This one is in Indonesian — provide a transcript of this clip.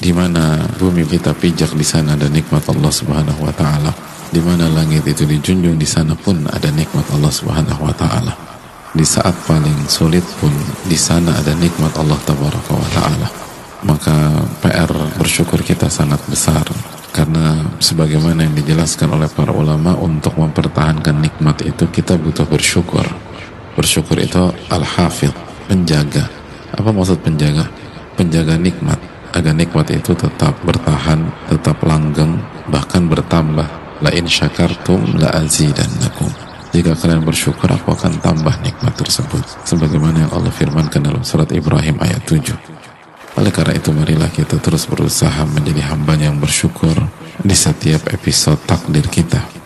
di mana bumi kita pijak di sana ada nikmat Allah Subhanahu wa taala. Di mana langit itu dijunjung di sana pun ada nikmat Allah Subhanahu wa taala. Di saat paling sulit pun di sana ada nikmat Allah tabaraka wa taala. Maka PR bersyukur kita sangat besar. Karena sebagaimana yang dijelaskan oleh para ulama untuk mempertahankan nikmat itu kita butuh bersyukur. Bersyukur itu al-hafidh penjaga. Apa maksud penjaga? Penjaga nikmat agar nikmat itu tetap bertahan, tetap langgeng, bahkan bertambah. La in syakartum la azidannakum. Jika kalian bersyukur, aku akan tambah nikmat tersebut. Sebagaimana yang Allah firmankan dalam surat Ibrahim ayat 7. Oleh karena itu marilah kita terus berusaha menjadi hamba yang bersyukur di setiap episode takdir kita.